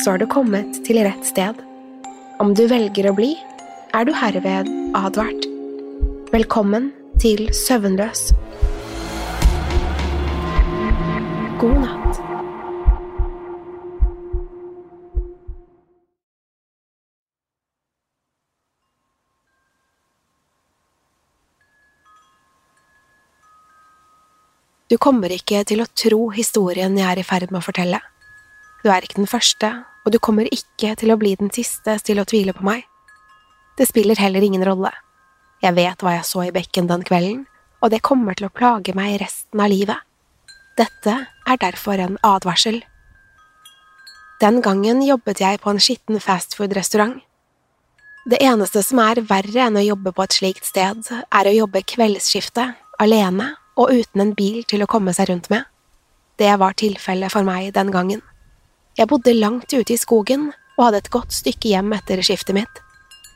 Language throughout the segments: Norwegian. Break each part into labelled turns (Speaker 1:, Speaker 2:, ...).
Speaker 1: så har du kommet til rett sted. Om du velger å bli, er du herved advart. Velkommen til Søvnløs. God natt. Du kommer ikke til å tro historien jeg er i ferd med å fortelle. Du er ikke den første, og du kommer ikke til å bli den siste til å tvile på meg. Det spiller heller ingen rolle. Jeg vet hva jeg så i bekken den kvelden, og det kommer til å plage meg resten av livet. Dette er derfor en advarsel. Den gangen jobbet jeg på en skitten fastfood-restaurant. Det eneste som er verre enn å jobbe på et slikt sted, er å jobbe kveldsskiftet, alene og uten en bil til å komme seg rundt med. Det var tilfellet for meg den gangen. Jeg bodde langt ute i skogen og hadde et godt stykke hjem etter skiftet mitt.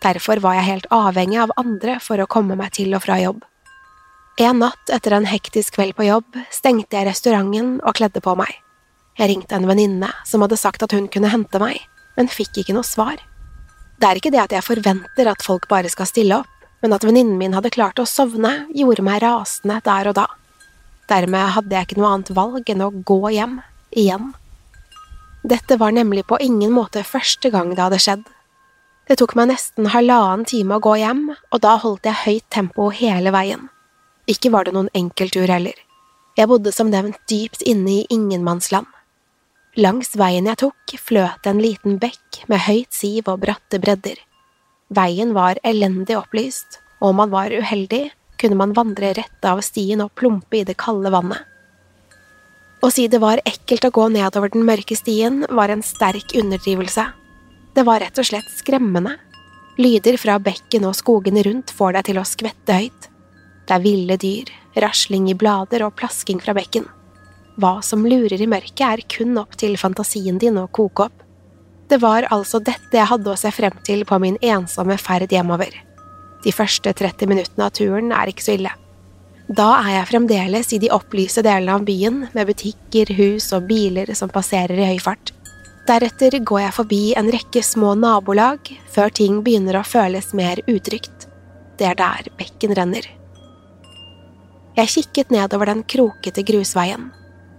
Speaker 1: Derfor var jeg helt avhengig av andre for å komme meg til og fra jobb. En natt etter en hektisk kveld på jobb stengte jeg restauranten og kledde på meg. Jeg ringte en venninne som hadde sagt at hun kunne hente meg, men fikk ikke noe svar. Det er ikke det at jeg forventer at folk bare skal stille opp, men at venninnen min hadde klart å sovne, gjorde meg rasende der og da. Dermed hadde jeg ikke noe annet valg enn å gå hjem, igjen. Dette var nemlig på ingen måte første gang det hadde skjedd. Det tok meg nesten halvannen time å gå hjem, og da holdt jeg høyt tempo hele veien. Ikke var det noen enkeltur heller. Jeg bodde som nevnt dypt inne i ingenmannsland. Langs veien jeg tok, fløt en liten bekk med høyt siv og bratte bredder. Veien var elendig opplyst, og om man var uheldig, kunne man vandre rett av stien og plumpe i det kalde vannet. Å si det var ekkelt å gå nedover den mørke stien, var en sterk underdrivelse. Det var rett og slett skremmende. Lyder fra bekken og skogene rundt får deg til å skvette høyt. Det er ville dyr, rasling i blader og plasking fra bekken. Hva som lurer i mørket, er kun opp til fantasien din å koke opp. Det var altså dette jeg hadde å se frem til på min ensomme ferd hjemover. De første 30 minuttene av turen er ikke så ille. Da er jeg fremdeles i de opplyse delene av byen, med butikker, hus og biler som passerer i høy fart. Deretter går jeg forbi en rekke små nabolag, før ting begynner å føles mer utrygt. Det er der bekken renner. Jeg kikket nedover den krokete grusveien.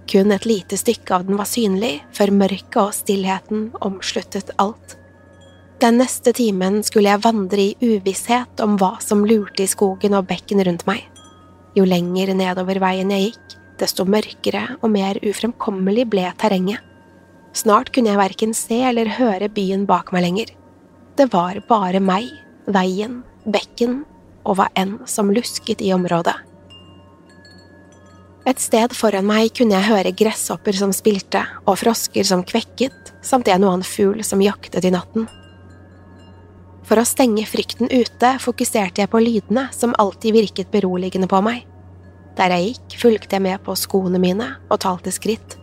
Speaker 1: Kun et lite stykke av den var synlig, før mørket og stillheten omsluttet alt. Den neste timen skulle jeg vandre i uvisshet om hva som lurte i skogen og bekken rundt meg. Jo lenger nedover veien jeg gikk, desto mørkere og mer ufremkommelig ble terrenget. Snart kunne jeg verken se eller høre byen bak meg lenger. Det var bare meg, veien, bekken og hva enn som lusket i området. Et sted foran meg kunne jeg høre gresshopper som spilte, og frosker som kvekket, samt en og annen fugl som jaktet i natten. For å stenge frykten ute fokuserte jeg på lydene som alltid virket beroligende på meg. Der jeg gikk, fulgte jeg med på skoene mine og talte skritt,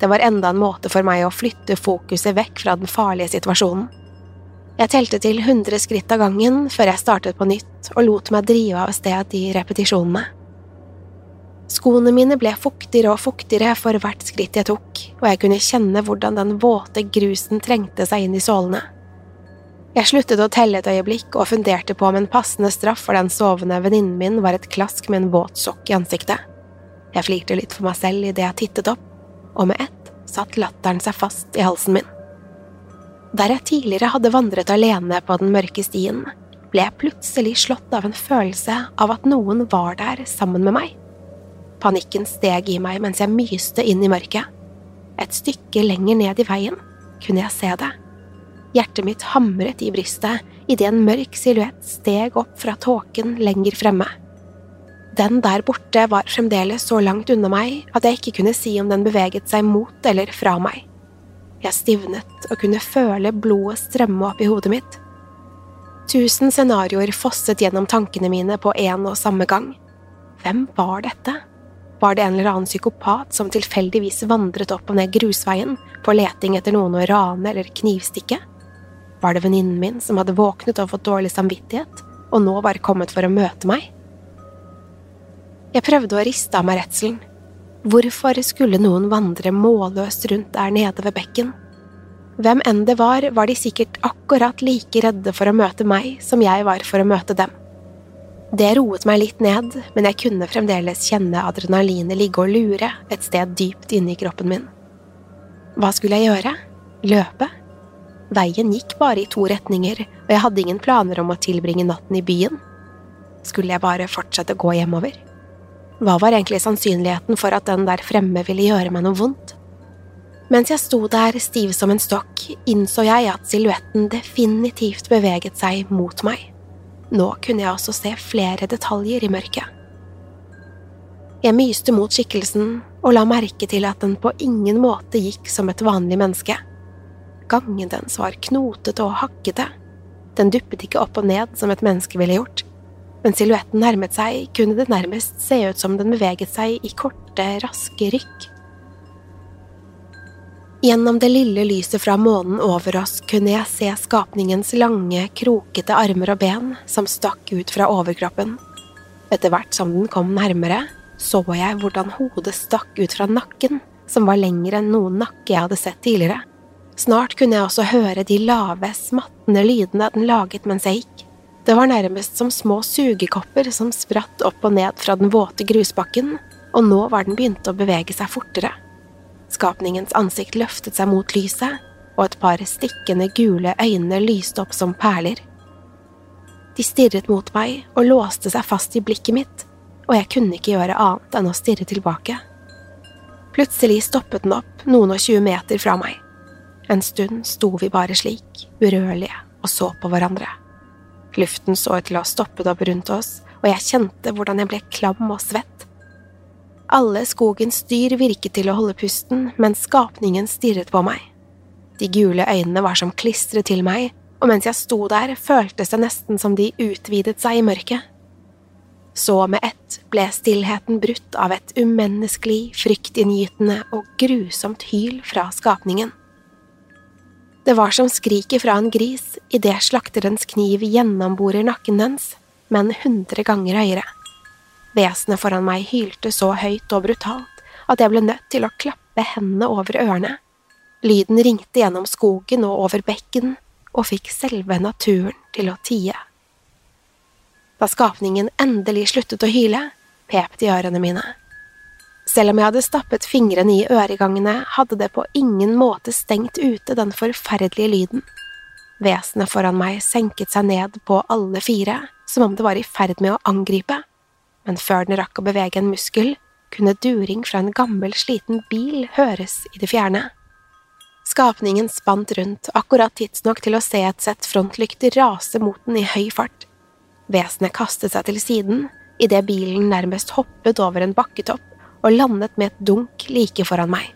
Speaker 1: Det var enda en måte for meg å flytte fokuset vekk fra den farlige situasjonen. Jeg telte til hundre skritt av gangen før jeg startet på nytt og lot meg drive av sted i repetisjonene. Skoene mine ble fuktigere og fuktigere for hvert skritt jeg tok, og jeg kunne kjenne hvordan den våte grusen trengte seg inn i sålene. Jeg sluttet å telle et øyeblikk og funderte på om en passende straff for den sovende venninnen min var et klask med en våt sokk i ansiktet. Jeg flirte litt for meg selv idet jeg tittet opp, og med ett satt latteren seg fast i halsen min. Der jeg tidligere hadde vandret alene på den mørke stien, ble jeg plutselig slått av en følelse av at noen var der sammen med meg. Panikken steg i meg mens jeg myste inn i mørket. Et stykke lenger ned i veien kunne jeg se det. Hjertet mitt hamret i brystet idet en mørk silhuett steg opp fra tåken lenger fremme. Den der borte var fremdeles så langt unna meg at jeg ikke kunne si om den beveget seg mot eller fra meg. Jeg stivnet og kunne føle blodet strømme opp i hodet mitt. Tusen scenarioer fosset gjennom tankene mine på en og samme gang. Hvem var dette? Var det en eller annen psykopat som tilfeldigvis vandret opp og ned grusveien på leting etter noen å rane eller knivstikke? Var det venninnen min som hadde våknet og fått dårlig samvittighet, og nå var kommet for å møte meg? Jeg prøvde å riste av meg redselen. Hvorfor skulle noen vandre målløst rundt der nede ved bekken? Hvem enn det var, var de sikkert akkurat like redde for å møte meg som jeg var for å møte dem. Det roet meg litt ned, men jeg kunne fremdeles kjenne adrenalinet ligge og lure et sted dypt inne i kroppen min. Hva skulle jeg gjøre? Løpe? Veien gikk bare i to retninger, og jeg hadde ingen planer om å tilbringe natten i byen. Skulle jeg bare fortsette å gå hjemover? Hva var egentlig sannsynligheten for at den der fremme ville gjøre meg noe vondt? Mens jeg sto der stiv som en stokk, innså jeg at silhuetten definitivt beveget seg mot meg. Nå kunne jeg også se flere detaljer i mørket. Jeg myste mot skikkelsen og la merke til at den på ingen måte gikk som et vanlig menneske. Gangen dens var knotete og hakkete. Den duppet ikke opp og ned som et menneske ville gjort. Mens silhuetten nærmet seg, kunne det nærmest se ut som den beveget seg i korte, raske rykk. Gjennom det lille lyset fra månen over oss kunne jeg se skapningens lange, krokete armer og ben som stakk ut fra overkroppen. Etter hvert som den kom nærmere, så jeg hvordan hodet stakk ut fra nakken, som var lengre enn noen nakke jeg hadde sett tidligere. Snart kunne jeg også høre de lave, smattende lydene den laget mens jeg gikk. Det var nærmest som små sugekopper som spratt opp og ned fra den våte grusbakken, og nå var den begynt å bevege seg fortere. Skapningens ansikt løftet seg mot lyset, og et par stikkende gule øyne lyste opp som perler. De stirret mot meg og låste seg fast i blikket mitt, og jeg kunne ikke gjøre annet enn å stirre tilbake. Plutselig stoppet den opp noen og tjue meter fra meg. En stund sto vi bare slik, urørlige, og så på hverandre. Luften så ut til å ha stoppet opp rundt oss, og jeg kjente hvordan jeg ble klam og svett. Alle skogens dyr virket til å holde pusten, mens skapningen stirret på meg. De gule øynene var som klistret til meg, og mens jeg sto der, føltes det nesten som de utvidet seg i mørket. Så med ett ble stillheten brutt av et umenneskelig, fryktinngytende og grusomt hyl fra skapningen. Det var som skriket fra en gris idet slakterens kniv gjennomborer nakken dens, men hundre ganger høyere. Vesenet foran meg hylte så høyt og brutalt at jeg ble nødt til å klappe hendene over ørene. Lyden ringte gjennom skogen og over bekken og fikk selve naturen til å tie. Da skapningen endelig sluttet å hyle, pep de ørene mine. Selv om jeg hadde stappet fingrene i øregangene, hadde det på ingen måte stengt ute den forferdelige lyden. Vesenet foran meg senket seg ned på alle fire, som om det var i ferd med å angripe, men før den rakk å bevege en muskel, kunne during fra en gammel, sliten bil høres i det fjerne. Skapningen spant rundt akkurat tidsnok til å se et sett frontlykter rase mot den i høy fart. Vesenet kastet seg til siden idet bilen nærmest hoppet over en bakketopp og landet med et dunk like foran meg.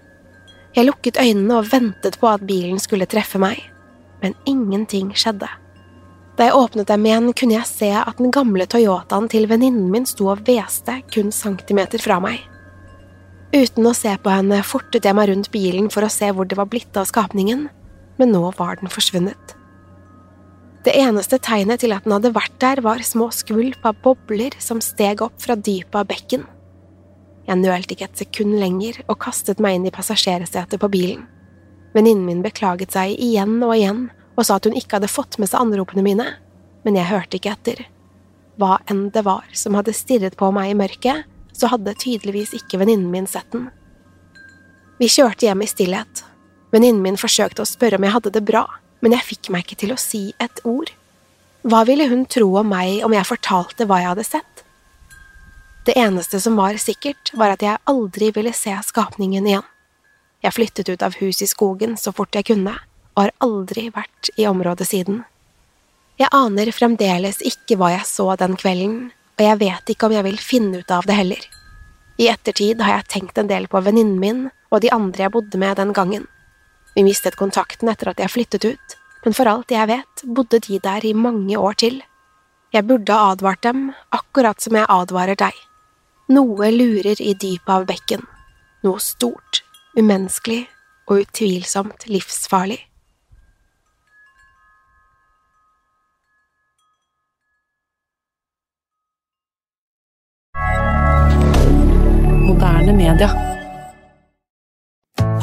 Speaker 1: Jeg lukket øynene og ventet på at bilen skulle treffe meg, men ingenting skjedde. Da jeg åpnet dem igjen, kunne jeg se at den gamle Toyotaen til venninnen min sto og hveste kun centimeter fra meg. Uten å se på henne fortet jeg meg rundt bilen for å se hvor det var blitt av skapningen, men nå var den forsvunnet. Det eneste tegnet til at den hadde vært der, var små skvulp av bobler som steg opp fra dypet av bekken. Jeg nølte ikke et sekund lenger og kastet meg inn i passasjersetet på bilen. Venninnen min beklaget seg igjen og igjen og sa at hun ikke hadde fått med seg anropene mine, men jeg hørte ikke etter. Hva enn det var som hadde stirret på meg i mørket, så hadde tydeligvis ikke venninnen min sett den. Vi kjørte hjem i stillhet. Venninnen min forsøkte å spørre om jeg hadde det bra, men jeg fikk meg ikke til å si et ord. Hva ville hun tro om meg om jeg fortalte hva jeg hadde sett? Det eneste som var sikkert, var at jeg aldri ville se skapningen igjen. Jeg flyttet ut av huset i skogen så fort jeg kunne, og har aldri vært i området siden. Jeg aner fremdeles ikke hva jeg så den kvelden, og jeg vet ikke om jeg vil finne ut av det heller. I ettertid har jeg tenkt en del på venninnen min og de andre jeg bodde med den gangen. Vi mistet kontakten etter at jeg flyttet ut, men for alt jeg vet, bodde de der i mange år til. Jeg burde ha advart dem, akkurat som jeg advarer deg. Noe lurer i dypet av bekken. Noe stort, umenneskelig og utvilsomt livsfarlig.
Speaker 2: Moderne media.